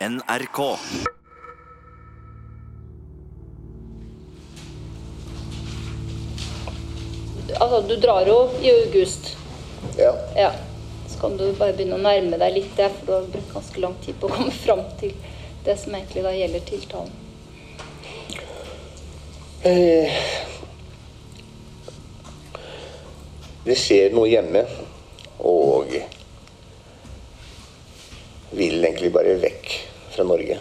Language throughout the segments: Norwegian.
NRK. Altså, du drar jo i august. Ja. Ja. Så kan du bare begynne å nærme deg litt det, for du har brukt ganske lang tid på å komme fram til det som egentlig da gjelder tiltalen. Eh, det skjer noe hjemme, og vil egentlig bare vekk fra Norge.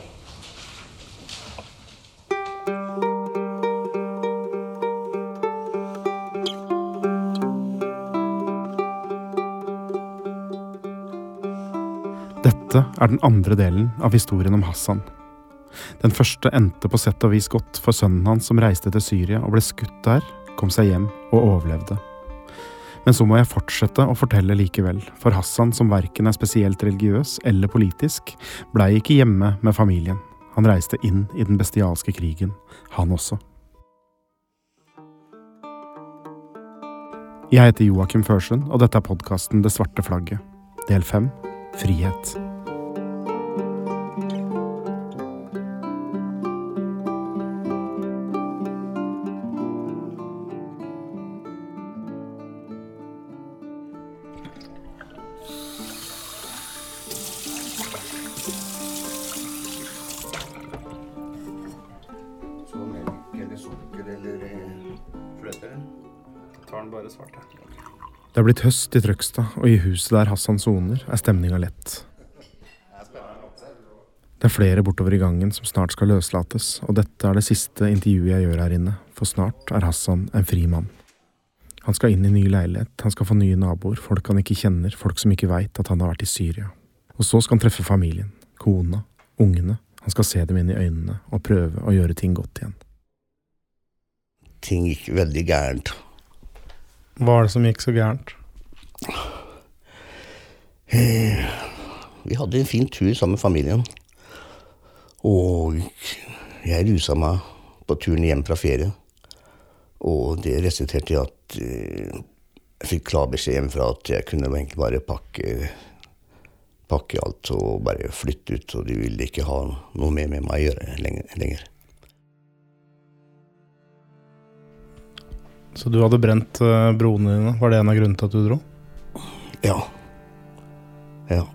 Dette er den andre delen av historien om Hassan. Den første endte på sett og vis godt for sønnen hans som reiste til Syria og ble skutt der, kom seg hjem og overlevde. Men så må jeg fortsette å fortelle likevel, for Hassan, som verken er spesielt religiøs eller politisk, blei ikke hjemme med familien. Han reiste inn i den bestialske krigen, han også. Jeg heter Joakim Førsund, og dette er podkasten Det svarte flagget. Del fem frihet. Tar den Det er blitt høst i Trøgstad, og i huset der Hassan soner, er stemninga lett. Det er flere bortover i gangen som snart skal løslates, og dette er det siste intervjuet jeg gjør her inne, for snart er Hassan en fri mann. Han skal inn i ny leilighet, han skal få nye naboer, folk han ikke kjenner, folk som ikke veit at han har vært i Syria. Og så skal han treffe familien, kona, ungene, han skal se dem inn i øynene og prøve å gjøre ting godt igjen. Ting gikk veldig gærent. Hva er det som gikk så gærent? Vi hadde en fin tur sammen med familien. Og jeg rusa meg på turen hjem fra ferie. Og det resulterte i at eh, jeg fikk klar beskjed hjemmefra at jeg kunne egentlig bare pakke, pakke alt og bare flytte ut. Og de ville ikke ha noe mer med meg å gjøre lenger. Så du hadde brent uh, broene dine, var det en av grunnene til at du dro? Ja. Ja.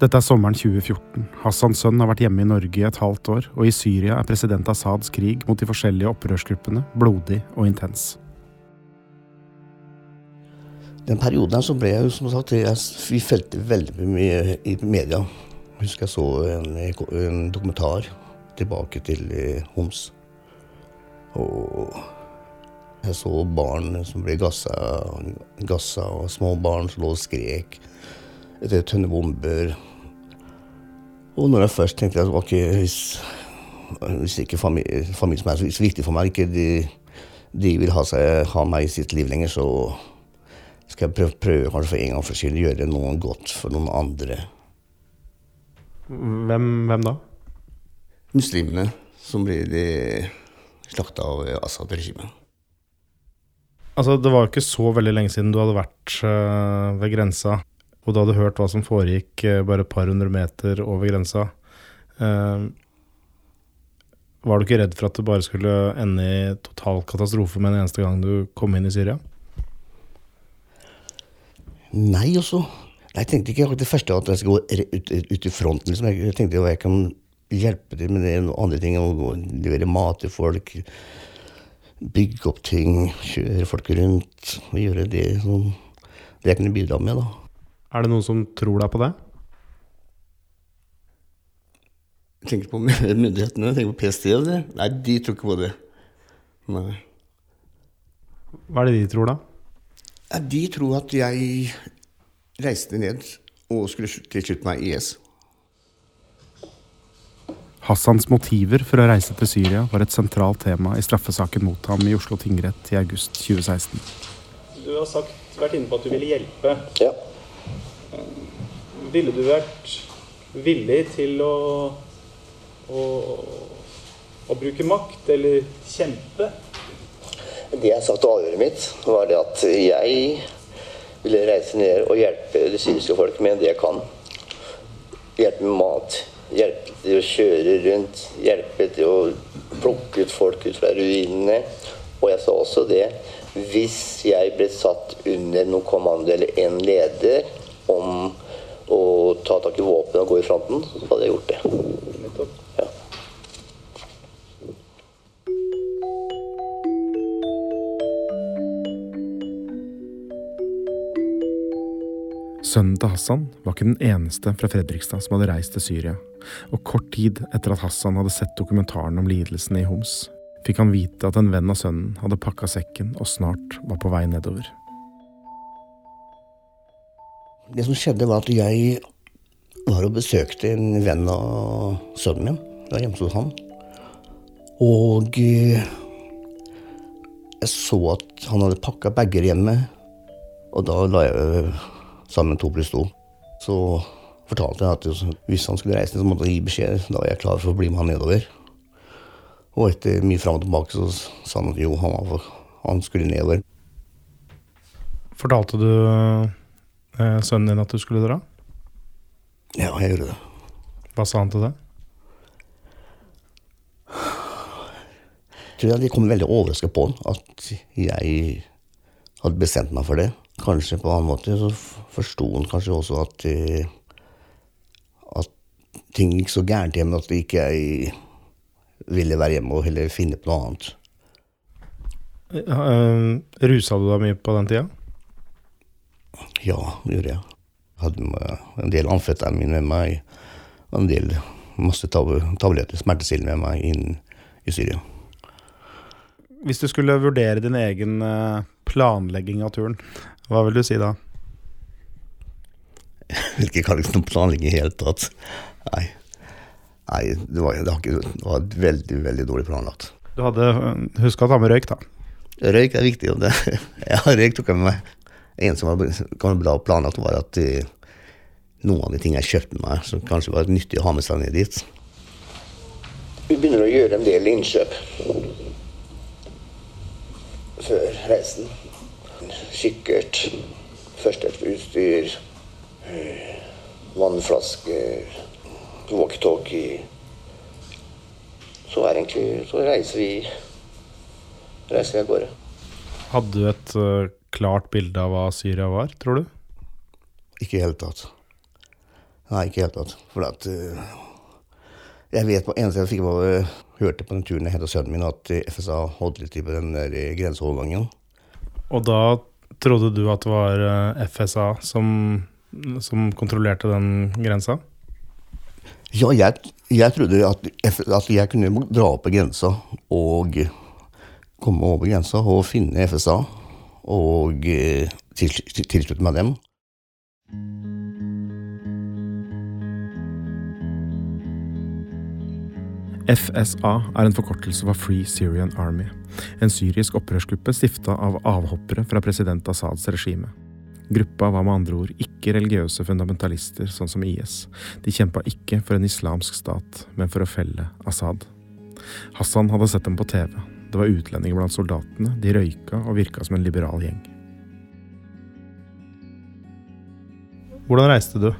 Dette er sommeren 2014. Hassans sønn har vært hjemme i Norge i et halvt år, og i Syria er president Assads krig mot de forskjellige opprørsgruppene blodig og intens. Den perioden her så ble jeg jo som sagt jeg, Vi felte veldig mye i media. Jeg husker jeg så en, en dokumentar tilbake til eh, Homs. Og jeg så barn som ble gassa, gassa og små barn som lå og skrek etter tønne bomber. Og når jeg først tenkte at ok, hvis, hvis ikke familien familie som er så viktig for meg, ikke de, de vil ha, seg, ha meg i sitt liv lenger, så skal jeg prøve, prøve kanskje for en gang for skyld gjøre noe godt for noen andre. Hvem, hvem da? Muslimene som blir slakta av Assad-regimet. Altså, Det var jo ikke så veldig lenge siden du hadde vært uh, ved grensa, og du hadde hørt hva som foregikk uh, bare et par hundre meter over grensa. Uh, var du ikke redd for at det bare skulle ende i total katastrofe med en eneste gang du kom inn i Syria? Nei, også. Jeg tenkte ikke det første at jeg skulle gå ut, ut i fronten. Liksom. Jeg tenkte at jeg kan hjelpe dem med det og andre ting. Å levere mat til folk. Bygge opp ting. Kjøre folk rundt. Og gjøre det som det jeg kunne bidra med. da. Er det noen som tror deg på det? Jeg tenker på myndighetene. Jeg tenker på PST. Det. Nei, de tror ikke på det. Nei. Hva er det de tror, da? Ja, de tror at jeg reiste ned og skulle tilslutte meg IS. Hassans motiver for å reise til Syria var et sentralt tema i straffesaken mot ham i Oslo tingrett i august 2016. Du har sagt, vært inne på at du ville hjelpe. Ja. Ville du vært villig til å, å, å bruke makt eller kjempe? Det jeg sa til avhøret mitt, var det at jeg ville reise ned og hjelpe det syriske folk med det jeg kan. hjelpe med mat. Hjelpe til å kjøre rundt. Hjelpe til å plukke ut folk ut fra ruinene. Og jeg sa også det. Hvis jeg ble satt under noen kommando eller en leder om å ta tak i våpen og gå i fronten, så hadde jeg gjort det. Sønnen til Hassan var ikke den eneste fra Fredrikstad som hadde reist til Syria, og kort tid etter at Hassan hadde sett dokumentaren om lidelsene i Homs, fikk han vite at en venn av sønnen hadde pakka sekken og snart var på vei nedover. Det som skjedde, var at jeg var og besøkte en venn av sønnen min. Jeg var hjemme hos han. Og eh, jeg så at han hadde pakka bager hjemme. Og da la jeg eh, med to pluss to. Så fortalte jeg at hvis han skulle reise ned, så måtte han gi beskjed. Da var jeg klar for å bli med han nedover. Og etter mye fram og tilbake så sa han at jo, han, var, han skulle nedover. Fortalte du eh, sønnen din at du skulle dra? Ja, jeg gjorde det. Hva sa han til det? tror jeg de kom veldig overrasket på at jeg hadde bestemt meg for det. Kanskje på en annen måte så forsto han kanskje også at, eh, at ting gikk så gærent hjemme at ikke jeg ville være hjemme og heller finne på noe annet. Uh, rusa du deg mye på den tida? Ja, det gjorde jeg. Hadde en del amfetamin med meg, og en del masse tab tabletter, smertestillende med meg inn i Syria. Hvis du skulle vurdere din egen eh, planlegging av turen, hva vil du si da? Ikke kan liksom planlegge i det hele tatt. Nei. Nei, det var, det, har ikke, det var veldig, veldig dårlig planlagt. Du hadde huska å ta med røyk, da. Røyk er viktig. Det, ja, røyk tok jeg med meg. En som var kan bra planlagt, var at eh, noen av de tingene jeg kjøpte meg, som kanskje var nyttig å ha med seg ned dit. Vi begynner å gjøre en del innkjøp før reisen. Kikkert, førstehjelpsutstyr, eh, vannflasker, walkietalkie. Så er egentlig Så reiser vi reiser vi av gårde. Hadde du et eh, klart bilde av hva Syria var, tror du? Ikke i hele tatt. Nei, ikke i hele tatt. For at uh, Jeg vet på eneste jeg fikk var hørte på den turen jeg hentet sønnen min, at FSA holdt litt på den der grenseovergangen. Og da trodde du at det var eh, FSA som, som kontrollerte den grensa? Ja, jeg, jeg trodde at, at jeg kunne dra opp grensa og komme over grensa og finne FSA og eh, til, til, tilslutte meg dem. FSA er en forkortelse for Free Syrian Army, en syrisk opprørsgruppe stifta av avhoppere fra president Assads regime. Gruppa var med andre ord ikke religiøse fundamentalister sånn som IS. De kjempa ikke for en islamsk stat, men for å felle Assad. Hassan hadde sett dem på TV. Det var utlendinger blant soldatene, de røyka og virka som en liberal gjeng. Hvordan reiste du?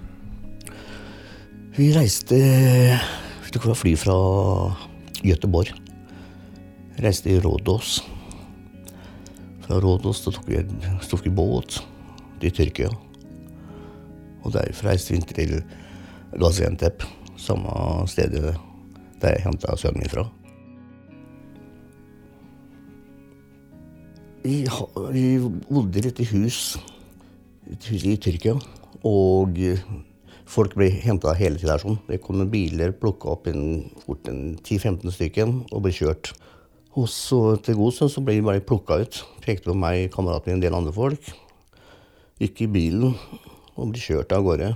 Vi reiste Vi tok fly fra Göteborg. Reiste i Rådås. Fra Rådås tok vi, tok vi båt til Tyrkia. Og derfra reiste vi til Gaziantep, samme stedet der jeg henta sønnen min fra. Vi, vi bodde i et hus, hus i Tyrkia, og folk ble henta hele tida. Sånn. Det kom biler, plukka opp en, fort en 10-15 stykker og ble kjørt. Og så til god stund så ble de bare plukka ut. Pekte på meg, kameraten min, en del andre folk. Gikk i bilen og ble kjørt av gårde.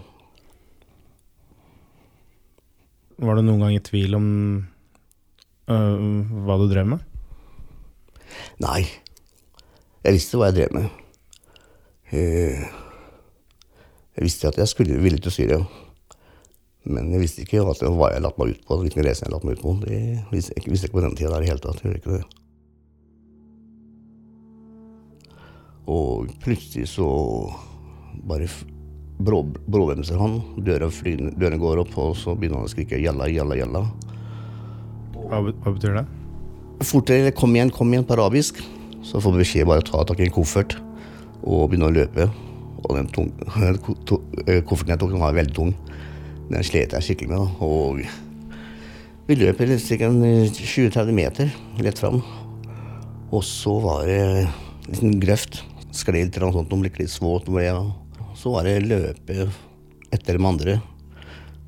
Var du noen gang i tvil om øh, hva du drev med? Nei. Jeg visste hva jeg drev med. Eh, Jeg visste at jeg skulle ville til Syria. Men jeg visste ikke at hva var jeg latt meg ut på. Hvilken reise jeg latt meg ut på. Det visste jeg visste ikke på den tida der i det hele tatt. Jeg ikke det. Og plutselig så bare f- bråbremser han. Døra, døra går opp, og så begynner han å skrike 'jalla, jalla, jalla'. Hva, hva betyr det? Fortere, kom igjen, kom igjen på arabisk. Så får vi beskjed bare å ta tak i en koffert og begynne å løpe. Og den tung, kofferten jeg tok, den var veldig tung. Den slet jeg skikkelig med. Og vi løp ca. 20-30 meter rett fram. Og så var det en liten grøft. Skled litt, sånt, ble litt svårt. Så var det løpe etter de andre.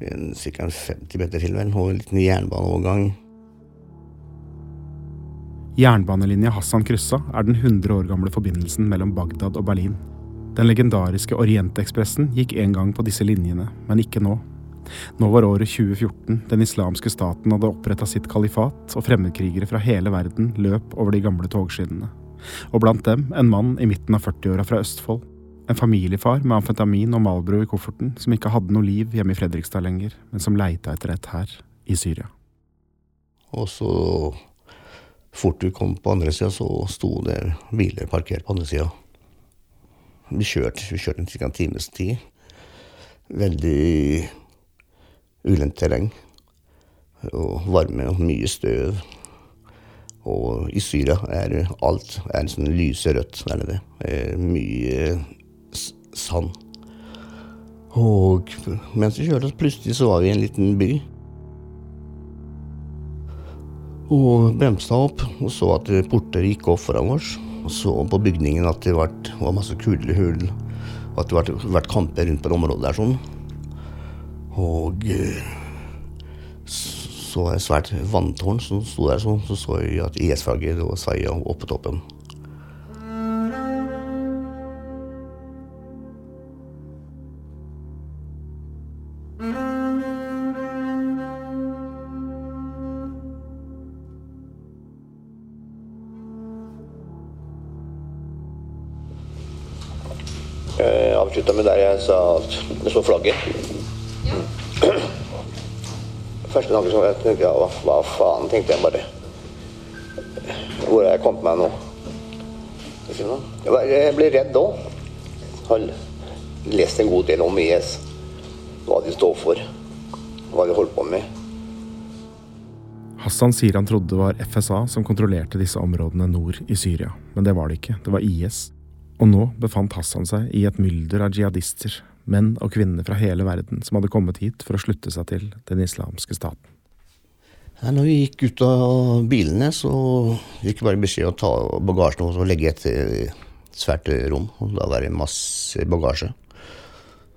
Ca. 50 meter til, vel. Og en liten jernbaneovergang. Jernbanelinja Hassan kryssa er den 100 år gamle forbindelsen mellom Bagdad og Berlin. Den legendariske Orientekspressen gikk en gang på disse linjene, men ikke nå. Nå var året 2014, den islamske staten hadde oppretta sitt kalifat, og fremmedkrigere fra hele verden løp over de gamle togskinnene. Og blant dem en mann i midten av 40-åra fra Østfold. En familiefar med amfetamin og Malbro i kofferten, som ikke hadde noe liv hjemme i Fredrikstad lenger, men som leita etter et her, i Syria. Og så fort du kom på andre sida, så sto det biler parkert på andre sida. Vi kjørte, vi kjørte en, en times tid. Veldig ulendt terreng. Og varme og mye støv. Og i Syria er alt er sånn lyserødt der nede. Mye sand. Og mens vi kjørte, plutselig så var vi i en liten by. Og bremsa opp og så at porter gikk opp foran oss. Og så på bygningen at det var, masse kulehull. Og at det hadde vært kamper rundt på det området der sånn. Og eh, så var et svært vanntårn som sto der sånn. Så så jeg at IS-flagget sveia opp på toppen. Det står flagget. Første tanke som jeg tenkte ja, hva, hva faen, tenkte jeg bare. Hvor har jeg kommet meg nå? Jeg ble redd òg. Har lest en god del om IS. Hva de står for. Hva de holder på med. Hassan sier han trodde det var FSA som kontrollerte disse områdene nord i Syria, men det var det ikke. Det var IS. Og nå befant Hassan seg i et mylder av jihadister, menn og kvinner fra hele verden som hadde kommet hit for å slutte seg til den islamske staten. Ja, når vi gikk ut av bilene, så fikk vi bare beskjed om å ta bagasjen og legge et svært rom. Og da var det masse bagasje.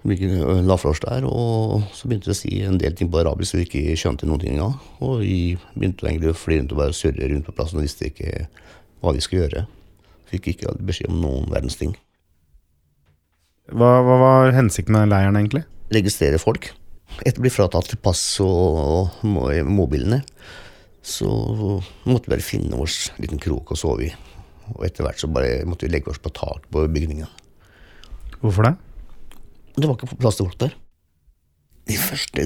Vi la fra oss der, og så begynte vi å si en del ting på arabisk som vi ikke skjønte noen ting av. Og vi begynte egentlig å fly rundt og bare surre rundt på plassen og visste ikke hva vi skulle gjøre. Fikk ikke beskjed om noen verdens ting. Hva, hva var hensikten med leiren, egentlig? Registrere folk. Etter å bli fratatt pass og, og mobilene, så måtte vi bare finne oss en liten krok å sove i. Og etter hvert så bare måtte vi legge oss på tak på bygninga. Hvorfor det? Det var ikke plass til folk der. De første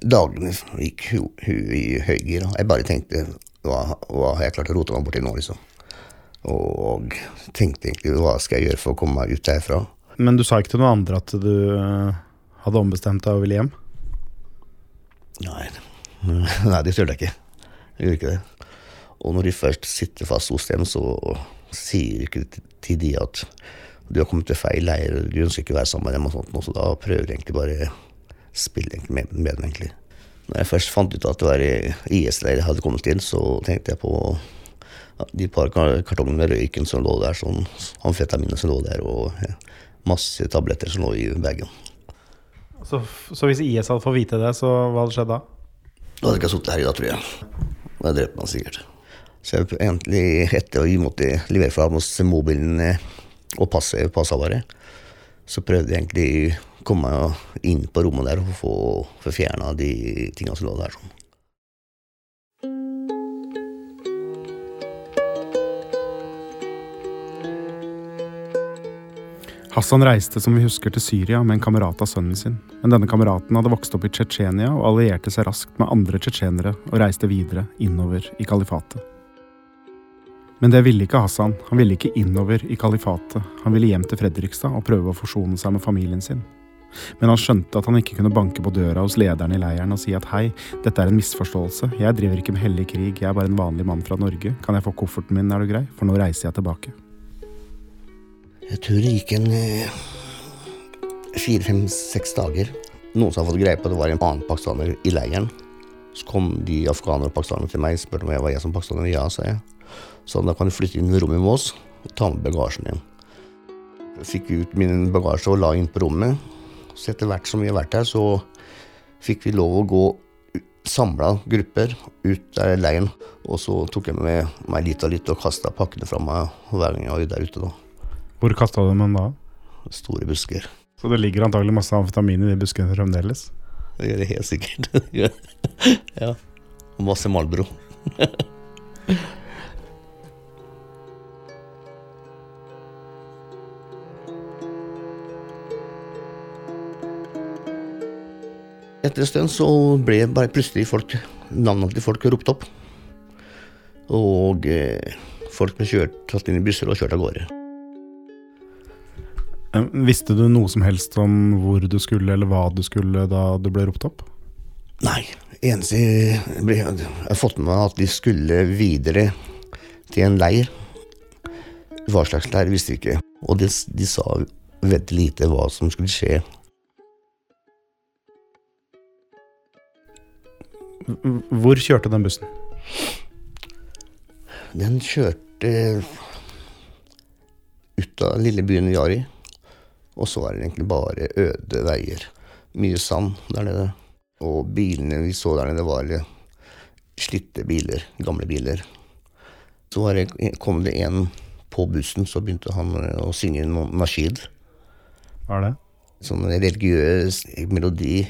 dagene gikk huet i høygir. Jeg bare tenkte hva, hva har jeg klart å rote meg borti nå, liksom. Og tenkte egentlig hva skal jeg gjøre for å komme meg ut derfra. Men du sa ikke til noen andre at du hadde ombestemt deg og ville hjem? Nei, Nei det turte jeg ikke. Jeg gjorde ikke det. Og når de først sitter fast hos dem, så sier ikke til de at du har kommet til feil leir, du ønsker ikke å være sammen med dem, og sånt, så da prøver jeg egentlig bare spille egentlig med, med dem. egentlig. Når jeg først fant ut at det var IS-leir jeg hadde kommet inn, så tenkte jeg på de par kartongene med røyken som lå der, sånn amfetaminet som lå der, og masse tabletter som lå i bagen. Så, så, hvis IS hadde fått vite det, så hva hadde skjedd da? Da hadde jeg ikke sittet her i dag, tror jeg. Da drept meg sikkert. Så jeg egentlig etter å måtte levere fra oss mobilen og passet, passavare, så prøvde jeg egentlig å komme meg inn på rommet der og få, få fjerna de tingene som lå der. sånn. Hassan reiste som vi husker til Syria med en kamerat av sønnen sin, men denne kameraten hadde vokst opp i Tsjetsjenia og allierte seg raskt med andre tsjetsjenere og reiste videre innover i kalifatet. Men det ville ikke Hassan. Han ville ikke innover i kalifatet. Han ville hjem til Fredrikstad og prøve å forsone seg med familien sin. Men han skjønte at han ikke kunne banke på døra hos lederen i leiren og si at hei, dette er en misforståelse, jeg driver ikke med hellig krig, jeg er bare en vanlig mann fra Norge, kan jeg få kofferten min, er du grei, for nå reiser jeg tilbake. Jeg tror det gikk en eh, fire, fem, seks dager. Noen som hadde fått greie på at det var en annen pakistaner i leiren. Så kom de afghanere og pakistanere til meg og spurte om jeg var jeg som pakistaner. Ja, sa jeg. Så da kan du flytte inn i rommet med oss og ta med bagasjen din. Jeg fikk ut min bagasje og la inn på rommet. Så etter hvert som vi har vært her, så fikk vi lov å gå samla grupper ut av leiren. Og så tok jeg med meg litt og litt og kasta pakkene fra meg hver gang jeg var der ute. da. Hvor kasta du dem da? Store busker. Så det ligger antagelig masse amfetamin i de buskene fremdeles? Det gjør det helt sikkert. ja. Og masse Malbro. Etter en stund så ble bare plutselig folk, navnene til folk ropt opp. Og eh, folk ble kjørt, tatt inn i busser og kjørt av gårde. Eh, Visste du noe som helst om hvor du skulle, eller hva du skulle da du ble ropt opp? Nei, eneste jeg har fått med meg at de skulle videre til en leir. Hva slags leir visste vi ikke. Og de, de sa veldig lite hva som skulle skje. Hvor kjørte den bussen? Den kjørte ut av lille byen Jari, og så var det egentlig bare øde veier. Mye sand der nede. Og bilene vi så der nede, var slitte biler, gamle biler. Så var det, kom det en på bussen, så begynte han å synge en nasjid. Hva er det? Sånn religiøs melodi.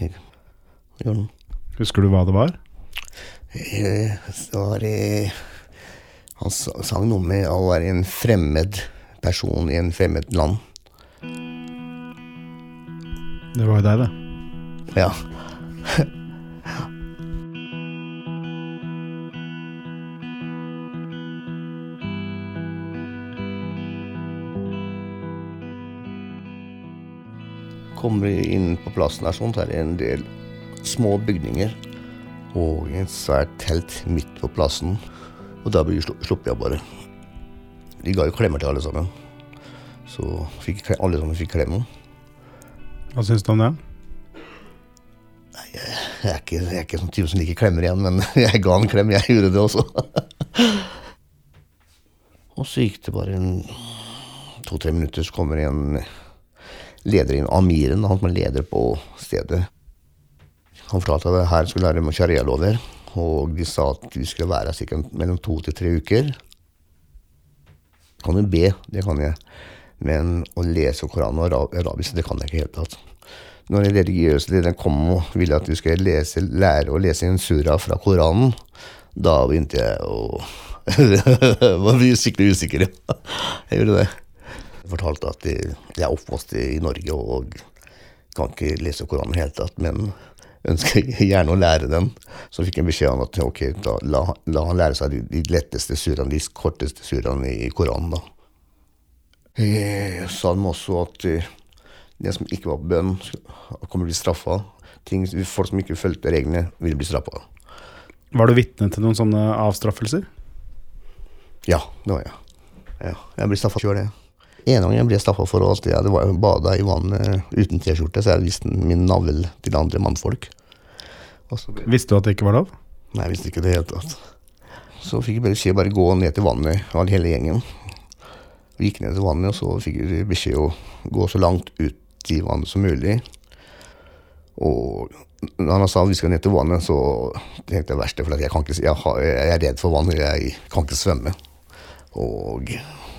Husker du hva det var? Eh, Det var eh, Han sang noe med å være en fremmed person i en fremmed land. Det var jo deg, det. Ja. Kommer vi inn på plassen her, sånn, så er det en del små bygninger og et svært telt midt på plassen. Og da blir sluppet jeg bare. De ga jo klemmer til alle sammen. Så alle sammen fikk klemme. Hva syns du om det? Jeg er ikke, jeg er ikke sånn type som liker klemmer igjen, men jeg ga en klem. Jeg gjorde det også. Og så gikk det bare to-tre minutter, så kommer en leder inn, Amiren, han som er leder på stedet. Han fortalte at her skulle lære om sharialover, og de sa at vi skulle være her mellom to til tre uker. Kan du be, det kan jeg, men å lese Koranen og arabisk, det kan jeg ikke i det hele tatt. Når den religiøse lederen kom og ville at vi skulle lese, lære å lese en sura fra Koranen, da begynte jeg å var skikkelig usikker. Jeg gjorde det. Jeg fortalte at jeg er oppvokst i Norge og kan ikke lese Koranen i det hele tatt, men ønsker gjerne å lære den. Så fikk jeg beskjed om at ok, da, la, la han lære seg de, de letteste suraene, de korteste suraene i Koranen. da. Jeg sa dem også at eh, det som ikke var på bønn, kommer til å bli straffa. Folk som ikke fulgte reglene, vil bli straffa. Var du vitne til noen sånne avstraffelser? Ja, det var jeg. Ja, jeg ble straffa sjøl, jeg. En gang jeg ble straffa for at jeg hadde bada i vannet uten T-skjorte, så jeg viste min navl til andre mannfolk. Ble... Visste du at det ikke var lov? Nei, jeg visste ikke det i det hele tatt. Så fikk jeg beskjed bare gå ned til vannet, hele gjengen. Vi gikk ned til vannet, og så fikk vi beskjed å gå så langt ut i vannet som mulig. Og når han sa vi skal ned til vannet, så tenkte jeg verste, for jeg, kan ikke, jeg, har, jeg er redd for vann, jeg kan ikke svømme. Og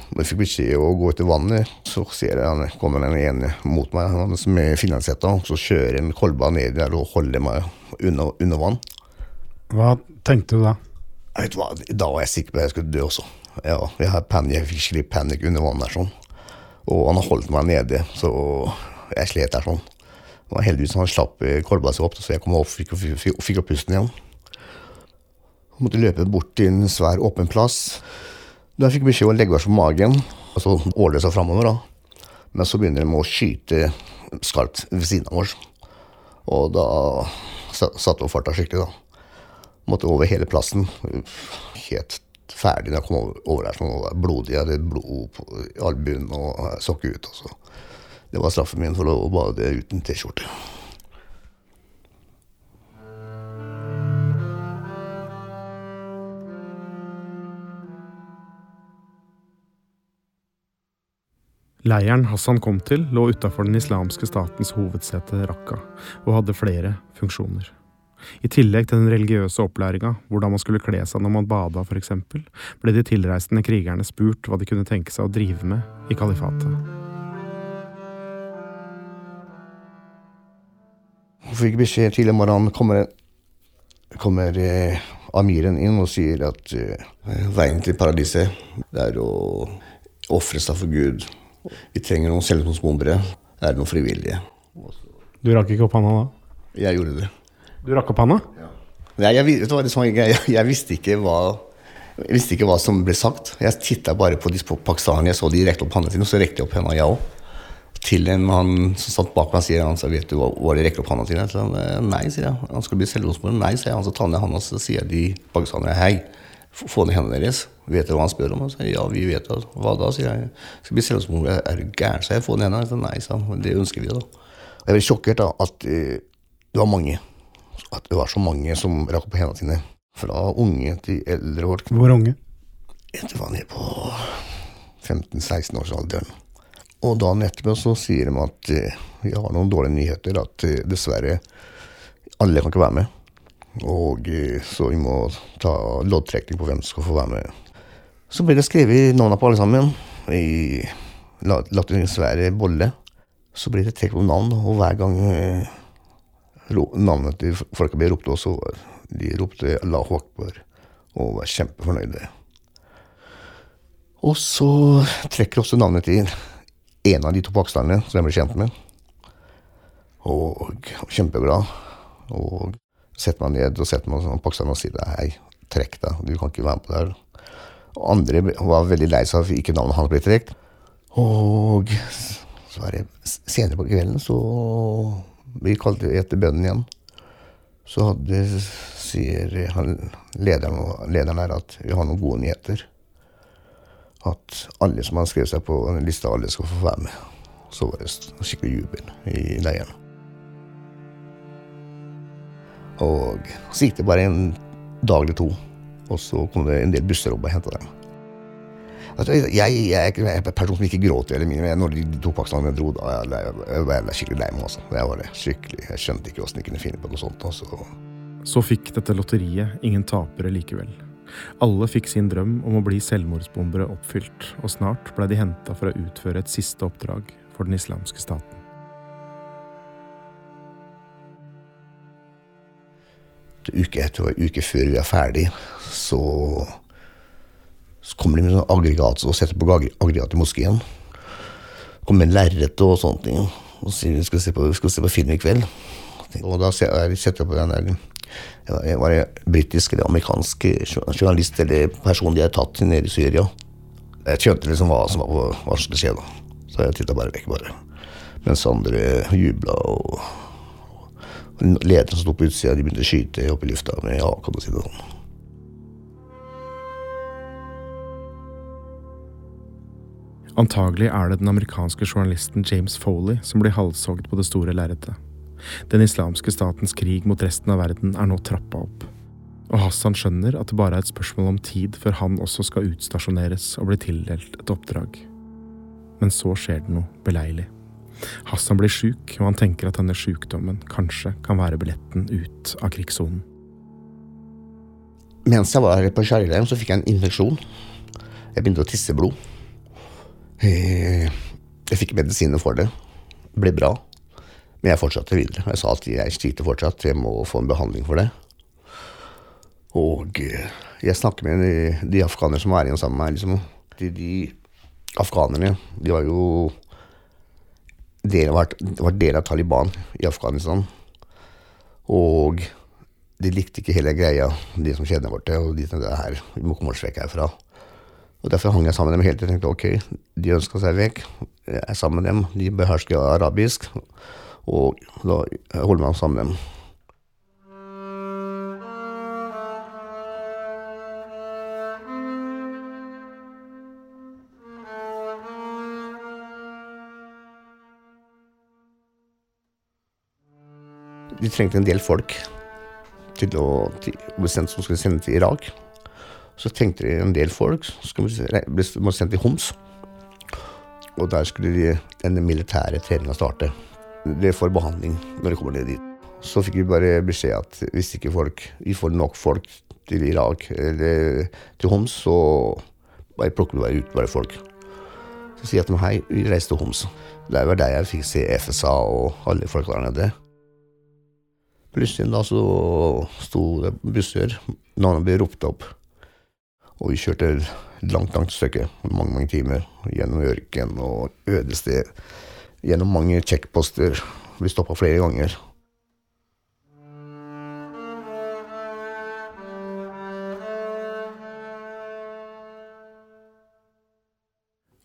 når jeg fikk beskjed å gå ut i vannet, så ser jeg han kommer den ene mot meg, han som er finansietta, så kjører en kolba ned der og holder meg under, under vann. Hva tenkte du da? Jeg vet hva, Da var jeg sikker på at jeg skulle dø også. Ja, har panik, jeg fikk skikkelig panikk under vannet der sånn. Og han har holdt meg nede, så jeg slet der sånn. Det var heldigvis han slapp eh, kolba seg opp, så jeg kom opp fikk, fikk, fikk opp pusten igjen. Jeg måtte løpe bort til en svær åpen plass. Da fikk jeg beskjed om å legge meg på magen, og så åle seg framover. da. Men så begynner de å skyte skarpt ved siden av oss. Og da sa- satte opp farta skikkelig, da. Måtte over hele plassen. Helt ferdig da jeg kom over, der. Sånn, blodig. Jeg hadde blod på albuen og sokket ut. Og. Altså. Det var straffen min for å bade uten T-skjorte. Leiren Hassan kom til, lå utafor den islamske statens hovedsete Raqqa, og hadde flere funksjoner. I tillegg til den religiøse opplæringa, hvordan man skulle kle seg når man bada f.eks., ble de tilreisende krigerne spurt hva de kunne tenke seg å drive med i kalifatet. Hun fikk beskjed tidlig om morgenen kommer, kommer eh, amiren inn og sier at eh, veien til paradiset det er å ofre seg for Gud. Vi trenger noen selvmordsbombere. Er det noen frivillige? Du rakk ikke opp handa da? Jeg gjorde det. Du rakk opp handa? Nei, jeg, vet du sånn, jeg, jeg, visste hva, jeg visste ikke hva som ble sagt. Jeg titta bare på de pakistanerne. Jeg så de rekte opp hånda sine, og så rekte jeg opp henda, jeg òg. Til en han som satt bak meg, sier han så vet du hva, hva de rekker opp hånda sine? Så «Eh, nei, sier jeg. Han skulle bli selvmordsbombere. Nei, sier. Han så tar ned hånda, så sier de pakistanerne hei. Få ned hendene deres. Vet dere hva han spør om? Han sier ja, vi vet det. Hva da, sier jeg. Skal bli selvmordsbomber. Er du gæren, Så jeg. Få ned hendene. Nei, sa han. Det ønsker vi, da. Jeg ble sjokkert da, at uh, det var mange. At det var så mange som rakk opp hendene sine. Fra unge til eldre folk. Hvor unge? Det var er på 15-16-årsalderen. Og dagen etterpå så sier de at eh, vi har noen dårlige nyheter. At eh, dessverre alle kan ikke være med. Og eh, så vi må ta loddtrekning på hvem som skal få være med. Så ble det skrevet navnene på alle sammen i en svær bolle. Så ble det trukket opp navn, og hver gang navnet til folka ble ropt også, de ropte Allahu akbar og var kjempefornøyde. Og så trekker også navnet til en av de to pakistanerne som jeg ble kjent med. Og kjempeglad. Og setter meg ned og setter meg sånn pakistaner og sier hei, trekk deg, du kan ikke være med på det her. Og andre var veldig lei seg for ikke navnet hans ble trukket. Og så var det senere på kvelden så vi kalte etter bønnen igjen. Så hadde, sier han, lederen, lederen her at vi har noen gode nyheter at alle som har skrevet seg på en liste, alle skal få være med. Så var det skikkelig jubel i leiren. Og så gikk det bare en dag eller to, og så kom det en del busser opp og henta dem. Altså, jeg, jeg, er en person som ikke gråter eller mine. når de to pakistanerne dro, da jeg, jeg, jeg var jeg skikkelig lei meg. Altså. Jeg var det. Skikkelig. Jeg skjønte ikke åssen de kunne finne på noe sånt. Altså. Så fikk dette lotteriet ingen tapere likevel. Alle fikk sin drøm om å bli selvmordsbombere oppfylt, og snart ble de henta for å utføre et siste oppdrag for den islamske staten. uke etter uke før vi er ferdig, så, så kommer de med sånn aggregat og setter på agg- aggregat i moskeen. Kommer med lerret og sånne ting. Og sier vi skal se på, skal se på film i kveld. Og da setter jeg på den der jeg var det britisk eller amerikansk journalist eller person de hadde tatt nede i Syria. Jeg skjønte liksom hva som, var, hva som skulle skje, da. Så jeg titta bare vekk, bare. Mens andre jubla og Lederen som sto på utsida, de begynte å skyte opp i lufta med AK, kan du si det sånn. Antagelig er det den amerikanske journalisten James Foley som blir halshogd på det store lerretet. Den islamske statens krig mot resten av verden er nå trappa opp. Og Hassan skjønner at det bare er et spørsmål om tid før han også skal utstasjoneres og bli tildelt et oppdrag. Men så skjer det noe beleilig. Hassan blir sjuk, og han tenker at denne sjukdommen kanskje kan være billetten ut av krigssonen. Mens jeg var på skjærleiren, så fikk jeg en infeksjon. Jeg begynte å tisse blod. Eh, Jeg fikk medisiner for det. Det ble bra. Men jeg fortsatte videre. Jeg sa at jeg sliter fortsatt, jeg må få en behandling for det. Og eh, jeg snakker med de, afghanere som var igjen sammen med meg. Liksom. De, de afghanerne, de var jo del var, var del av Taliban i Afghanistan. Og de likte ikke hele greia, de som kjenner vårt, og de tenkte her, vi må komme oss vekk herfra. Og Derfor hang jeg sammen med dem hele tiden. Jeg tenkte ok, de ønska seg vekk. Jeg er sammen med dem. De behersker arabisk. Og da holder man sammen med dem. De trengte en del folk til å, til, som skulle sende til Irak. Så tenkte de en del folk som ble sendt til Homs. Og der skulle de, den militære treninga starte. Det får behandling når de kommer ned dit. Så fikk vi bare beskjed at hvis ikke folk, vi får nok folk til Irak eller til Homs, så bare plukker vi bare ut bare folk. Så sier jeg til dem hei, vi reiser til Homs. Det var der jeg fikk se FSA og alle folk der nede. Plutselig da så sto det busser, navnet ble ropt opp. Og vi kjørte langt, langt stykke, mange, mange timer, gjennom ørken og øde sted. Gjennom mange checkposter. Vi stoppa flere ganger.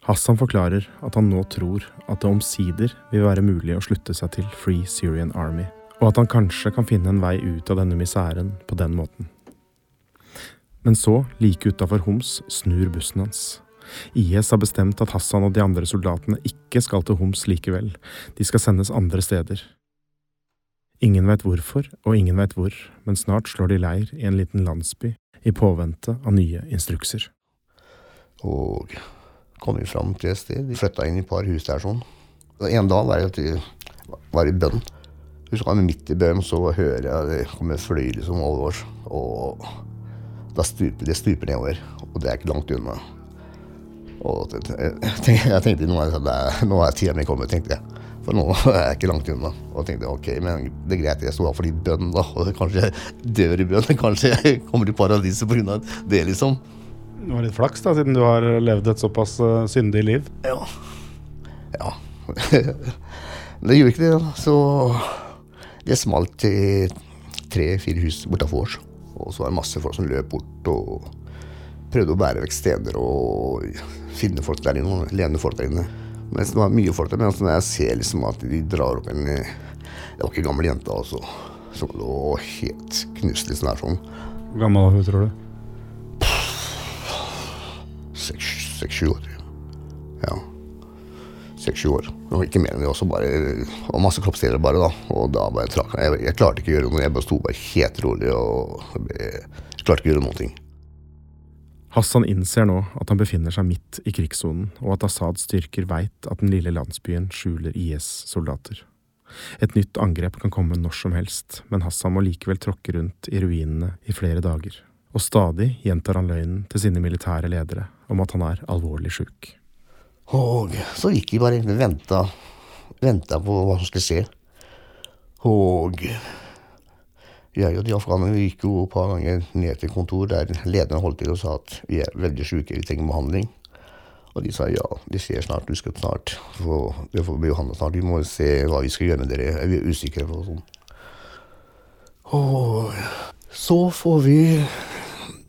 Hassan forklarer at han nå tror at det omsider vil være mulig å slutte seg til Free Syrian Army, og at han kanskje kan finne en vei ut av denne miseren på den måten. Men så, like utafor Homs, snur bussen hans. IS har bestemt at Hassan og de andre soldatene ikke skal til Homs likevel, de skal sendes andre steder. Ingen veit hvorfor, og ingen veit hvor, men snart slår de leir i en liten landsby i påvente av nye instrukser. Og kom vi fram til et sted. Vi flytta inn i et par hus der sånn. En dag var jeg i bønn. Husker jeg midt i bønn så hører jeg det kommer fly liksom over oss. Og da stuper det stuper nedover. Og det er ikke langt unna. Og jeg tenkte, jeg nå, er, nå er tida mi kommet, tenkte jeg. For nå er jeg ikke langt unna. Og tenkte ok, men det er greit, jeg sto her for litt bønn, da. Og kanskje jeg dør i bønn. Kanskje jeg kommer til paradiset pga. det, liksom. Du har litt flaks, da, siden du har levd et såpass uh, syndig liv. Ja. Ja. det gjorde ikke det. da. Så det smalt i tre-fire hus bortafor oss. Og så var det masse folk som løp bort og prøvde å bære vekk steder og finne folk der inne, lene folk der inne. Mens det var mye folk der, men når jeg ser liksom at de drar opp en Det var ikke en gammel jente, altså. Som lå helt knust liksom der sånn. Hvor gammel var hun, tror du? Seks-sju år. Ja. Seks-sju år. Og ikke mer enn det også, bare og masse kroppsdeler bare, da. Og da bare trakk jeg. Jeg klarte ikke å gjøre noe. Jeg bare sto bare helt rolig og jeg klarte ikke å gjøre noen ting. Hassan innser nå at han befinner seg midt i krigssonen, og at Assads styrker veit at den lille landsbyen skjuler IS-soldater. Et nytt angrep kan komme når som helst, men Hassan må likevel tråkke rundt i ruinene i flere dager. Og stadig gjentar han løgnen til sine militære ledere om at han er alvorlig sjuk. Og så gikk de bare og venta, venta på hva som skulle skje. Og jeg og de afghanerne gikk jo et par ganger ned til kontor der lederen holdt til og sa at vi er veldig sjuke, vi trenger behandling. Og de sa ja, de ser snart, du skal snart få, det snart. Vi må se hva vi skal gjøre med dere, vi er usikre på sånn. Og så får vi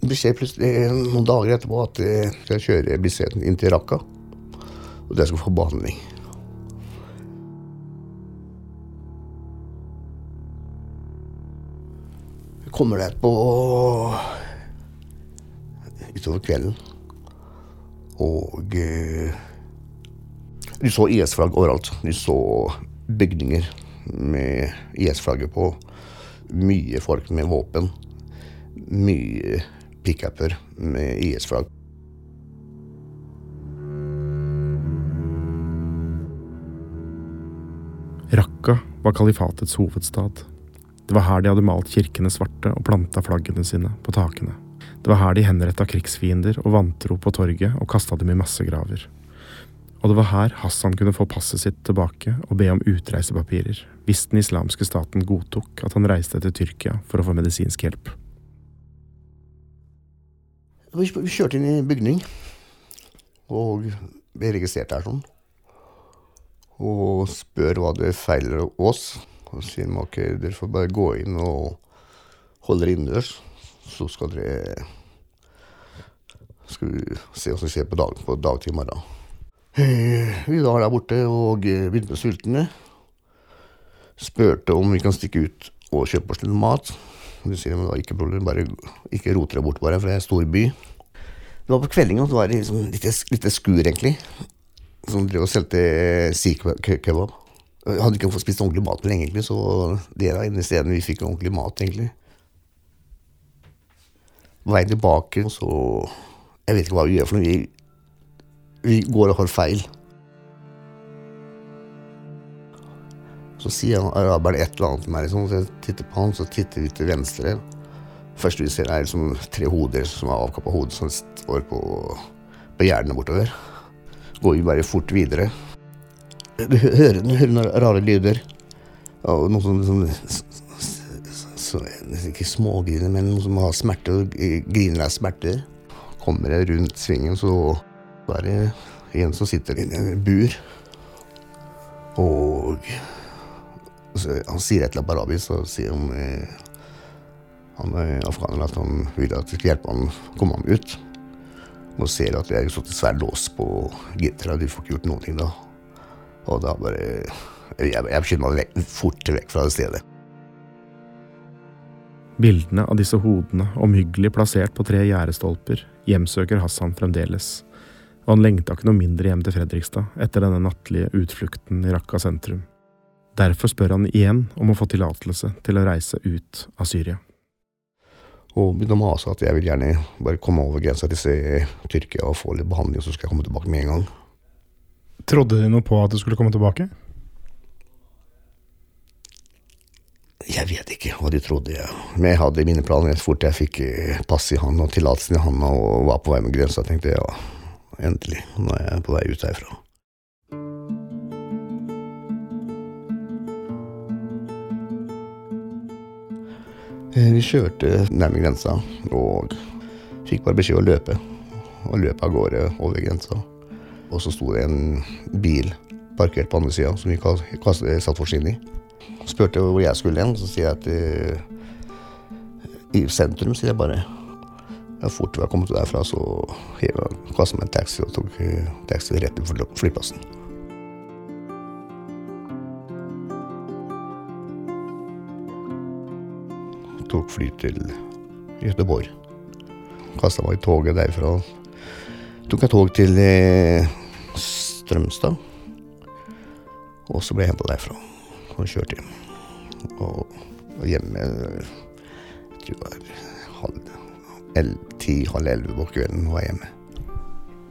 beskjed plutselig noen dager etterpå at jeg skal kjøre Bislett inn til Raqqa. Og der skal få behandling. kommer der på utover kvelden. Og eh, du så IS-flagg overalt. Du så bygninger med IS-flagget på. Mye folk med våpen. Mye pickuper med IS-flagg. Raqqa var kalifatets hovedstad. Det var her de hadde malt kirkene svarte og planta flaggene sine på takene. Det var her de henretta krigsfiender og vantro på torget og kasta dem i massegraver. Og det var her Hassan kunne få passet sitt tilbake og be om utreisepapirer, hvis den islamske staten godtok at han reiste til Tyrkia for å få medisinsk hjelp. Vi kjørte inn i bygning og ble registrert her sånn. Og spør hva det feiler oss. Og sier de ok, dere får bare gå inn og holde dere innendørs, så skal dere Skal vi se hva som skjer på, dag, på dagtid i. Eh, Vi var der borte og eh, begynte med sultne. Spurte om vi kan stikke ut og kjøpe oss litt mat. De sier men det ikke problem, bare ikke rot dere bort, bare, for det er en stor by. Det var på kveldingen, og det var liksom litt, litt skur, egentlig. Som drev og solgte sikh-kebab. Jeg hadde ikke fått spist ordentlig mat på lenge, så det er det stedet vi fikk ordentlig mat, egentlig. Veien tilbake, så Jeg vet ikke hva vi gjør, for vi, vi går og har feil. Så sier han araberen et eller annet til meg, liksom, så jeg titter på han, så titter vi til venstre. første vi ser, er liksom tre hoder som er avkappa hode, som står på, på gjerdene bortover. Går vi bare fort videre. Du hører, du hører noen rare lyder. Og noe som som så, Ikke smågriner, men noen som har smerte og griner av smerter. Kommer jeg rundt svingen, så er det en som sitter i en bur. Og så han sier et eller annet på arabisk, og sier han eh, han er afghaner at han vil at vi skal hjelpe ham å komme ham ut. Nå ser jeg at det er sånn svær lås på gitteret, de får ikke gjort noen ting da. Og da bare Jeg, jeg skynder meg vekk, fort vekk fra det stedet. Bildene av disse hodene, omhyggelig plassert på tre gjerdestolper, hjemsøker Hassan fremdeles, og han lengta ikke noe mindre hjem til Fredrikstad etter denne nattlige utflukten i Raqqa sentrum. Derfor spør han igjen om å få tillatelse til å reise ut av Syria. Og å mase at jeg vil gjerne bare komme over grensa til Tyrkia og få litt behandling, så skal jeg komme tilbake med en gang. Trodde de noe på at du skulle komme tilbake? Jeg vet ikke hva de trodde. Ja. Men jeg hadde mine planer. Så fort jeg fikk eh, pass i hånda og tillatelsen i hånda og var på vei med grensa, tenkte jeg ja, endelig. Nå er jeg på vei ut herfra. Vi kjørte nærme grensa og fikk bare beskjed å løpe. Og løpe av gårde over grensa. Og så sto det en bil parkert på andre sida som vi kast- satt oss inn i. Spurte hvor jeg skulle hen, så sier jeg at eh, i sentrum, sier jeg bare. Ja, fort vi har kommet derfra, så kasta meg en taxi og tok eh, taxi rett til fly- flyplassen. Tok fly til Göteborg. Kasta meg i toget derfra. Tok jeg tog til eh, Strømstad. Og så ble jeg henta derfra og kjørt hjem. Og, og hjemme Jeg tror det var halv ti, halv elleve på kvelden var jeg hjemme.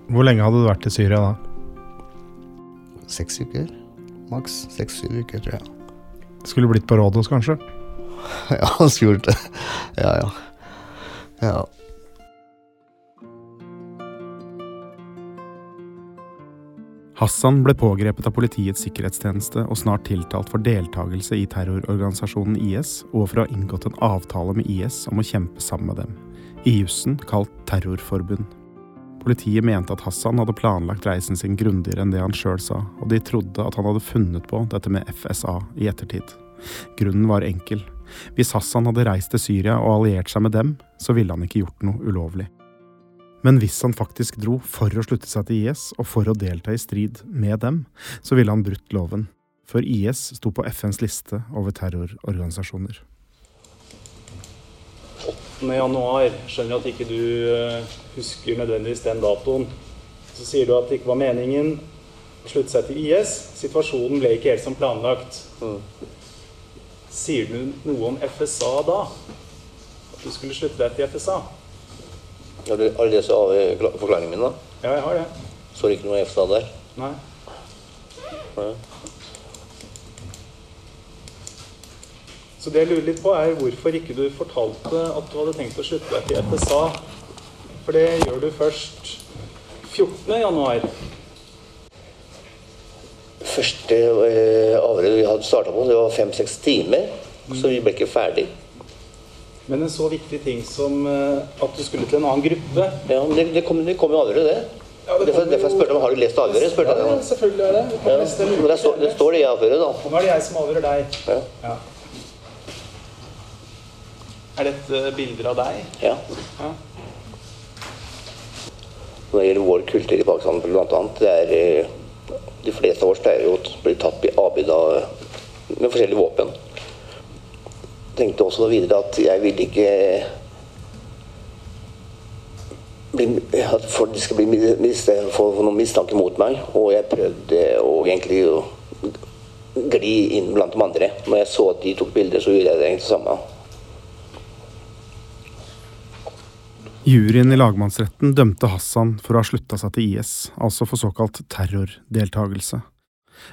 Hvor lenge hadde du vært i Syria da? Seks uker. Maks seks-syv uker, tror jeg. Skulle blitt på Rådhus, kanskje? Ja, han det. Ja, ja. ja. Hassan ble pågrepet av Politiets sikkerhetstjeneste og snart tiltalt for deltakelse i terrororganisasjonen IS og for å ha inngått en avtale med IS om å kjempe sammen med dem, i jussen kalt terrorforbund. Politiet mente at Hassan hadde planlagt reisen sin grundigere enn det han sjøl sa, og de trodde at han hadde funnet på dette med FSA i ettertid. Grunnen var enkel. Hvis Hassan hadde reist til Syria og alliert seg med dem, så ville han ikke gjort noe ulovlig. Men hvis han faktisk dro for å slutte seg til IS og for å delta i strid med dem, så ville han brutt loven. For IS sto på FNs liste over terrororganisasjoner. 8. januar. Skjønner at ikke du eh, husker nødvendigvis den datoen. Så sier du at det ikke var meningen å slutte seg til IS. Situasjonen ble ikke helt som planlagt. Sier du noe om FSA da? At du skulle slutte deg til FSA? Har du, har lest forklaringen min, da? Ja, jeg har det. Står det ikke noe FSA der? Nei. Nei. Så det jeg lurer litt på, er hvorfor ikke du fortalte at du hadde tenkt å slutte deg til FSA. For det gjør du først 14. januar. Første eh, avhøret vi hadde starta på, det var fem-seks timer. Så vi ble ikke ferdig. Men en så viktig ting som eh, at du skulle til en annen gruppe Ja, men det, det kom, det kom jo avhøret, det. Ja, det derfor, kom jo- jeg spurte om har du lest avhøret. spurte Ja, jeg. selvfølgelig er det. Ja. det Men det står, det står det i avhøret, da. Nå er det jeg som avhører deg. Ja. Ja. Er dette bilder av deg? ja. Ja. når det gjelder vår kultur i Pakistan bl.a. Det er eh, De fleste av oss pleier jo å bli tatt i avbud med forskjellige våpen. Tenkte også videre at jeg ville ikke bli, at folk skal bli, få noen mistanke mot meg. Og jeg prøvde å egentlig å gli inn blant de andre. Når jeg så at de tok bilder, så gjorde jeg det egentlig samme. Juryen i lagmannsretten dømte Hassan for å ha slutta seg til IS, altså for såkalt terrordeltagelse.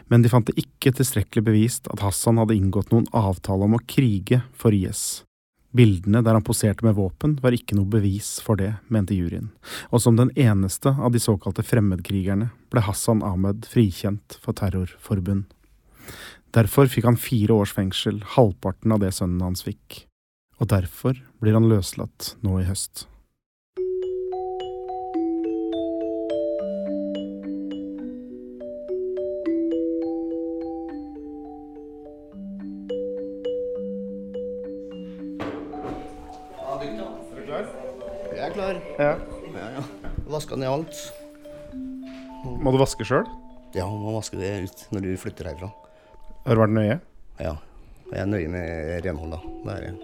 Men de fant det ikke tilstrekkelig bevist at Hassan hadde inngått noen avtale om å krige for IS. Bildene der han poserte med våpen, var ikke noe bevis for det, mente juryen, og som den eneste av de såkalte fremmedkrigerne ble Hassan Ahmed frikjent for terrorforbund. Derfor fikk han fire års fengsel, halvparten av det sønnen hans fikk. Og derfor blir han løslatt nå i høst. Ja. Ja, ja. Vaska ned alt. Må du vaske sjøl? Ja, man må vaske det ut når du flytter herfra. Har du vært nøye? Ja. Jeg er nøye med renholdet. Det er jeg.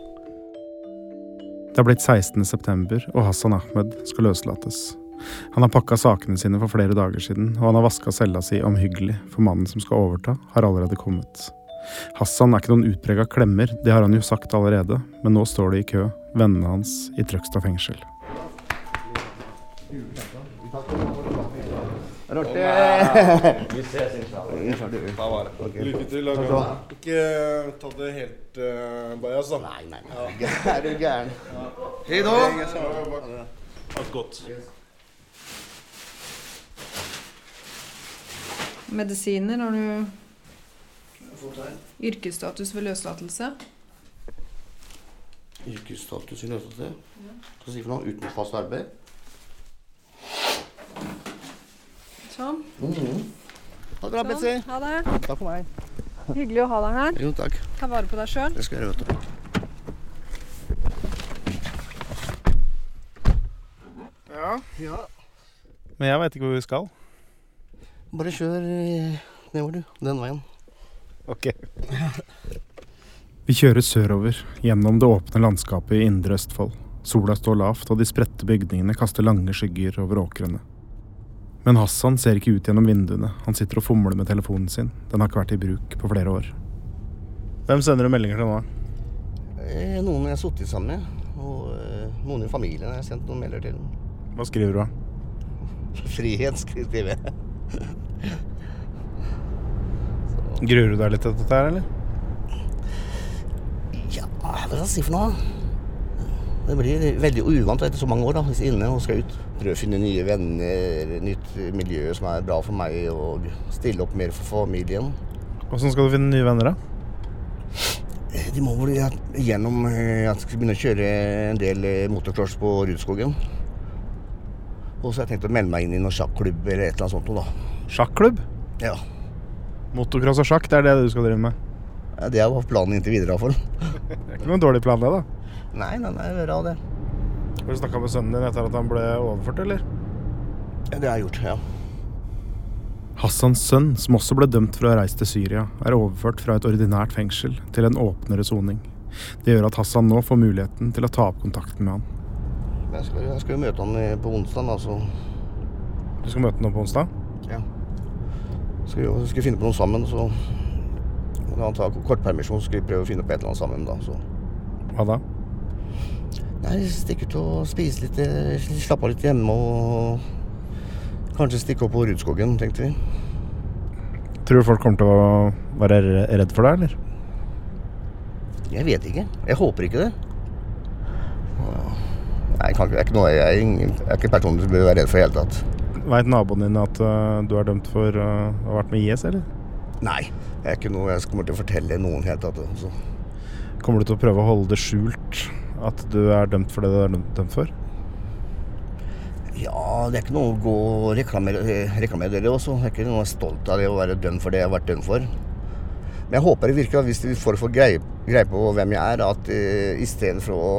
Det er blitt 16. september, og Hassan Ahmed skal løslates. Han har pakka sakene sine for flere dager siden, og han har vaska cella si omhyggelig, for mannen som skal overta, har allerede kommet. Hassan er ikke noen utprega klemmer, det har han jo sagt allerede, men nå står de i kø, vennene hans i Trøgstad fengsel. Lykke til. Aga. Ikke ta det helt uh, bajas, da. Nei, nei, nei. Er du gæren? Hei da. Alt godt. Medisiner, har du yrkesstatus ved løslatelse? Yrkesstatus i løslatelse. Hva sier du for noe? Uten fast arbeid? Sånn. Ha det bra. Sånn. Ha det. Takk for meg. Hyggelig å ha deg her. Jo, takk. Ta vare på deg sjøl. Det skal jeg gjøre, Ja. Ja. Men jeg veit ikke hvor vi skal. Bare kjør eh, nedover, du. Den veien. Ok. Vi kjører sørover, gjennom det åpne landskapet i indre Østfold. Sola står lavt, og de spredte bygningene kaster lange skygger over åkrene. Men Hassan ser ikke ut gjennom vinduene, han sitter og fomler med telefonen sin. Den har ikke vært i bruk på flere år. Hvem sender du meldinger til nå? Eh, noen jeg har sittet sammen med, og eh, noen i familien har jeg sendt noen meldinger til. Hva skriver du? da? Frihet, skriver jeg. Gruer du deg litt til dette her, eller? Ja, hva skal jeg si for noe? Det blir veldig uvant etter så mange år da, hvis inne og skal ut. Prøve å finne nye venner, nytt miljø som er bra for meg, og stille opp mer for familien. Hvordan skal du finne nye venner, da? Eh, De må vel gjennom eh, jeg skal begynne å kjøre en del eh, motocross på Rudskogen. Og så har jeg tenkt å melde meg inn i noen sjakklubb eller et eller annet sånt noe, da. Sjakklubb? Ja. Motocross og sjakk, det er det du skal drive med? Ja, Det er planen inntil videre, iallfall. Det er ikke noen dårlig plan, det, da. Nei, nei, nei, det er bra, det. Har du snakka med sønnen din etter at han ble overført, eller? Ja, det har jeg gjort, ja. Hassans sønn, som også ble dømt for å ha reist til Syria, er overført fra et ordinært fengsel til en åpnere soning. Det gjør at Hassan nå får muligheten til å ta opp kontakten med han. Jeg skal, jeg skal jo møte han på onsdag, altså. Du skal møte han på onsdag? Ja. Skal vi, skal vi finne på noe sammen, så Når han tar kortpermisjon, skal vi prøve å finne på et eller annet sammen, da. Så. Hva da? Nei, stikke ut og spise litt, eh, slappe av litt hjemme og kanskje stikke opp på Rudskogen, tenkte vi. Tror du folk kommer til å være redd for deg, eller? Jeg vet ikke. Jeg håper ikke det. Nei, jeg, er ikke noe, jeg, jeg er ikke personen som bør være redd for i det hele tatt. Veit naboen din at uh, du er dømt for øh, å ha vært med IS, eller? Nei, jeg er ikke noe jeg kommer til å fortelle noen det hele tatt. altså. Kommer du til å prøve å holde det skjult at du er dømt for det du er dømt for? Ja, det er ikke noe å gå og reklamere, reklamere det også. Jeg er ikke noe stolt av det å være dømt for det jeg har vært dømt for. Men jeg håper det virker at hvis de får få greie, greie på hvem jeg er, at uh, istedenfor å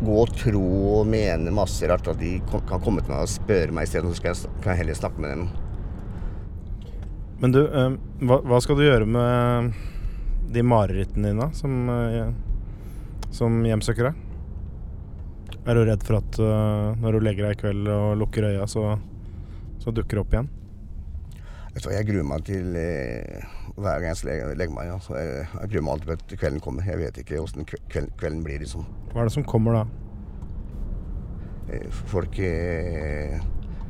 gå og tro og mene masse rart at de kan komme til meg og spørre meg isteden, så skal jeg, kan jeg heller snakke med dem. Men du, eh, hva, hva, skal du gjøre med de marerittene dine som, eh, som hjemsøker deg? Er du redd for at uh, når du legger deg i kveld og lukker øya, så, så dukker det opp igjen? Jeg, Jeg gruer meg til eh, hver gang jeg legger, meg. Ja. Så jeg, jeg gruer meg alltid til at kvelden kommer. Jeg vet ikke åssen kvelden, kvelden blir. liksom. Hva er det som kommer da? Eh, folk eh,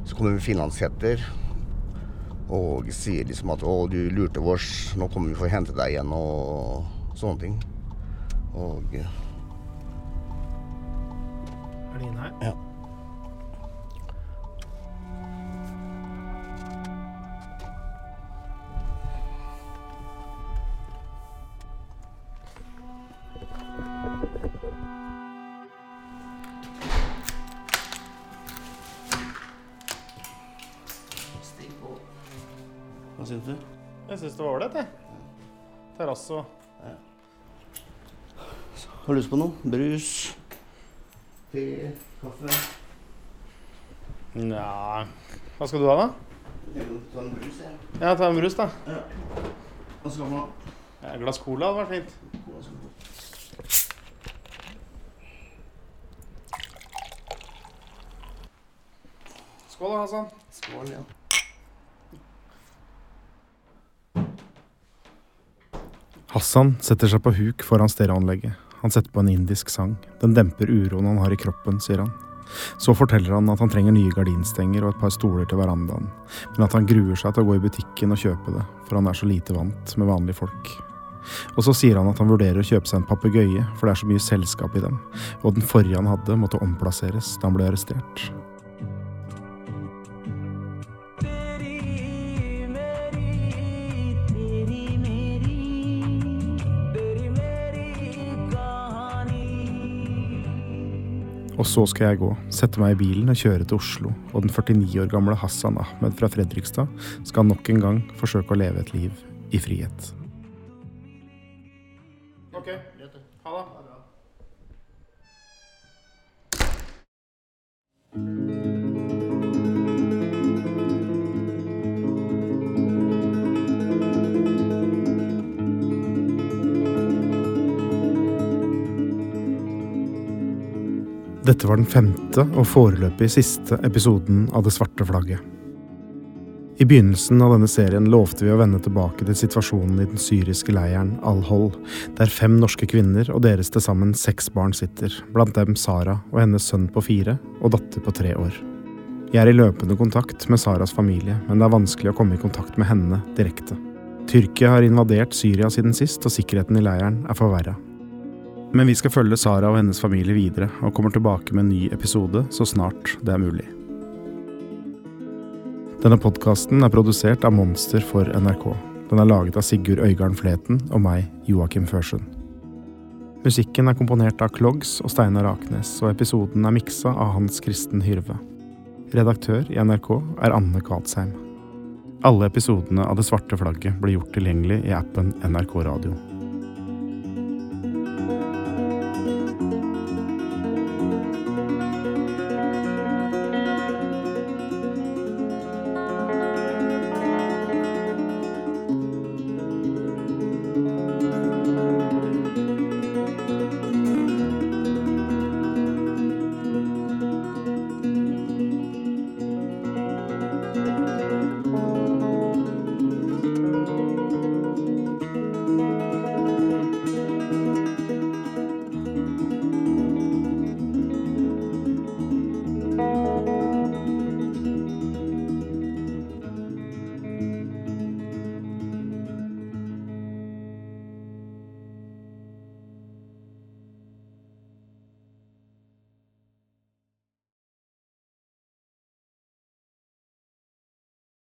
Så kommer med finlandshetter og sier liksom at 'Å, du lurte oss, nå kommer vi for å hente deg igjen', og sånne ting. Og Inn her? Ja. Hva syns du? Jeg syns det var ålreit, jeg. Terrasse og Har du lyst på noe? Brus? Te? Kaffe? Nja Hva skal du ha, da? Jeg vil ta en brus, jeg. Ja, ta en brus, da. Hva skal man ha? Ja, et glass cola hadde vært fint. Skål, da, Hassan. Skål, ja. Hassan setter seg på huk foran stereoanlegget. Han setter på en indisk sang. Den demper uroen han har i kroppen, sier han. Så forteller han at han trenger nye gardinstenger og et par stoler til verandaen, men at han gruer seg til å gå i butikken og kjøpe det, for han er så lite vant med vanlige folk. Og så sier han at han vurderer å kjøpe seg en papegøye, for det er så mye selskap i dem, og den forrige han hadde, måtte omplasseres da han ble arrestert. Og så skal jeg gå, sette meg i bilen og kjøre til Oslo, og den 49 år gamle Hassan Ahmed fra Fredrikstad skal nok en gang forsøke å leve et liv i frihet. Dette var den femte og foreløpig siste episoden av Det svarte flagget. I begynnelsen av denne serien lovte vi å vende tilbake til situasjonen i den syriske leiren Al-Hol, der fem norske kvinner og deres til sammen seks barn sitter, blant dem Sara og hennes sønn på fire og datter på tre år. Jeg er i løpende kontakt med Saras familie, men det er vanskelig å komme i kontakt med henne direkte. Tyrkia har invadert Syria siden sist, og sikkerheten i leiren er forverra. Men vi skal følge Sara og hennes familie videre, og kommer tilbake med en ny episode så snart det er mulig. Denne podkasten er produsert av Monster for NRK. Den er laget av Sigurd Øygarden Fleten og meg, Joakim Førsund. Musikken er komponert av Klogs og Steinar Aknes, og episoden er miksa av Hans Kristen Hyrve. Redaktør i NRK er Anne Kvadsheim. Alle episodene av Det svarte flagget blir gjort tilgjengelig i appen NRK Radio.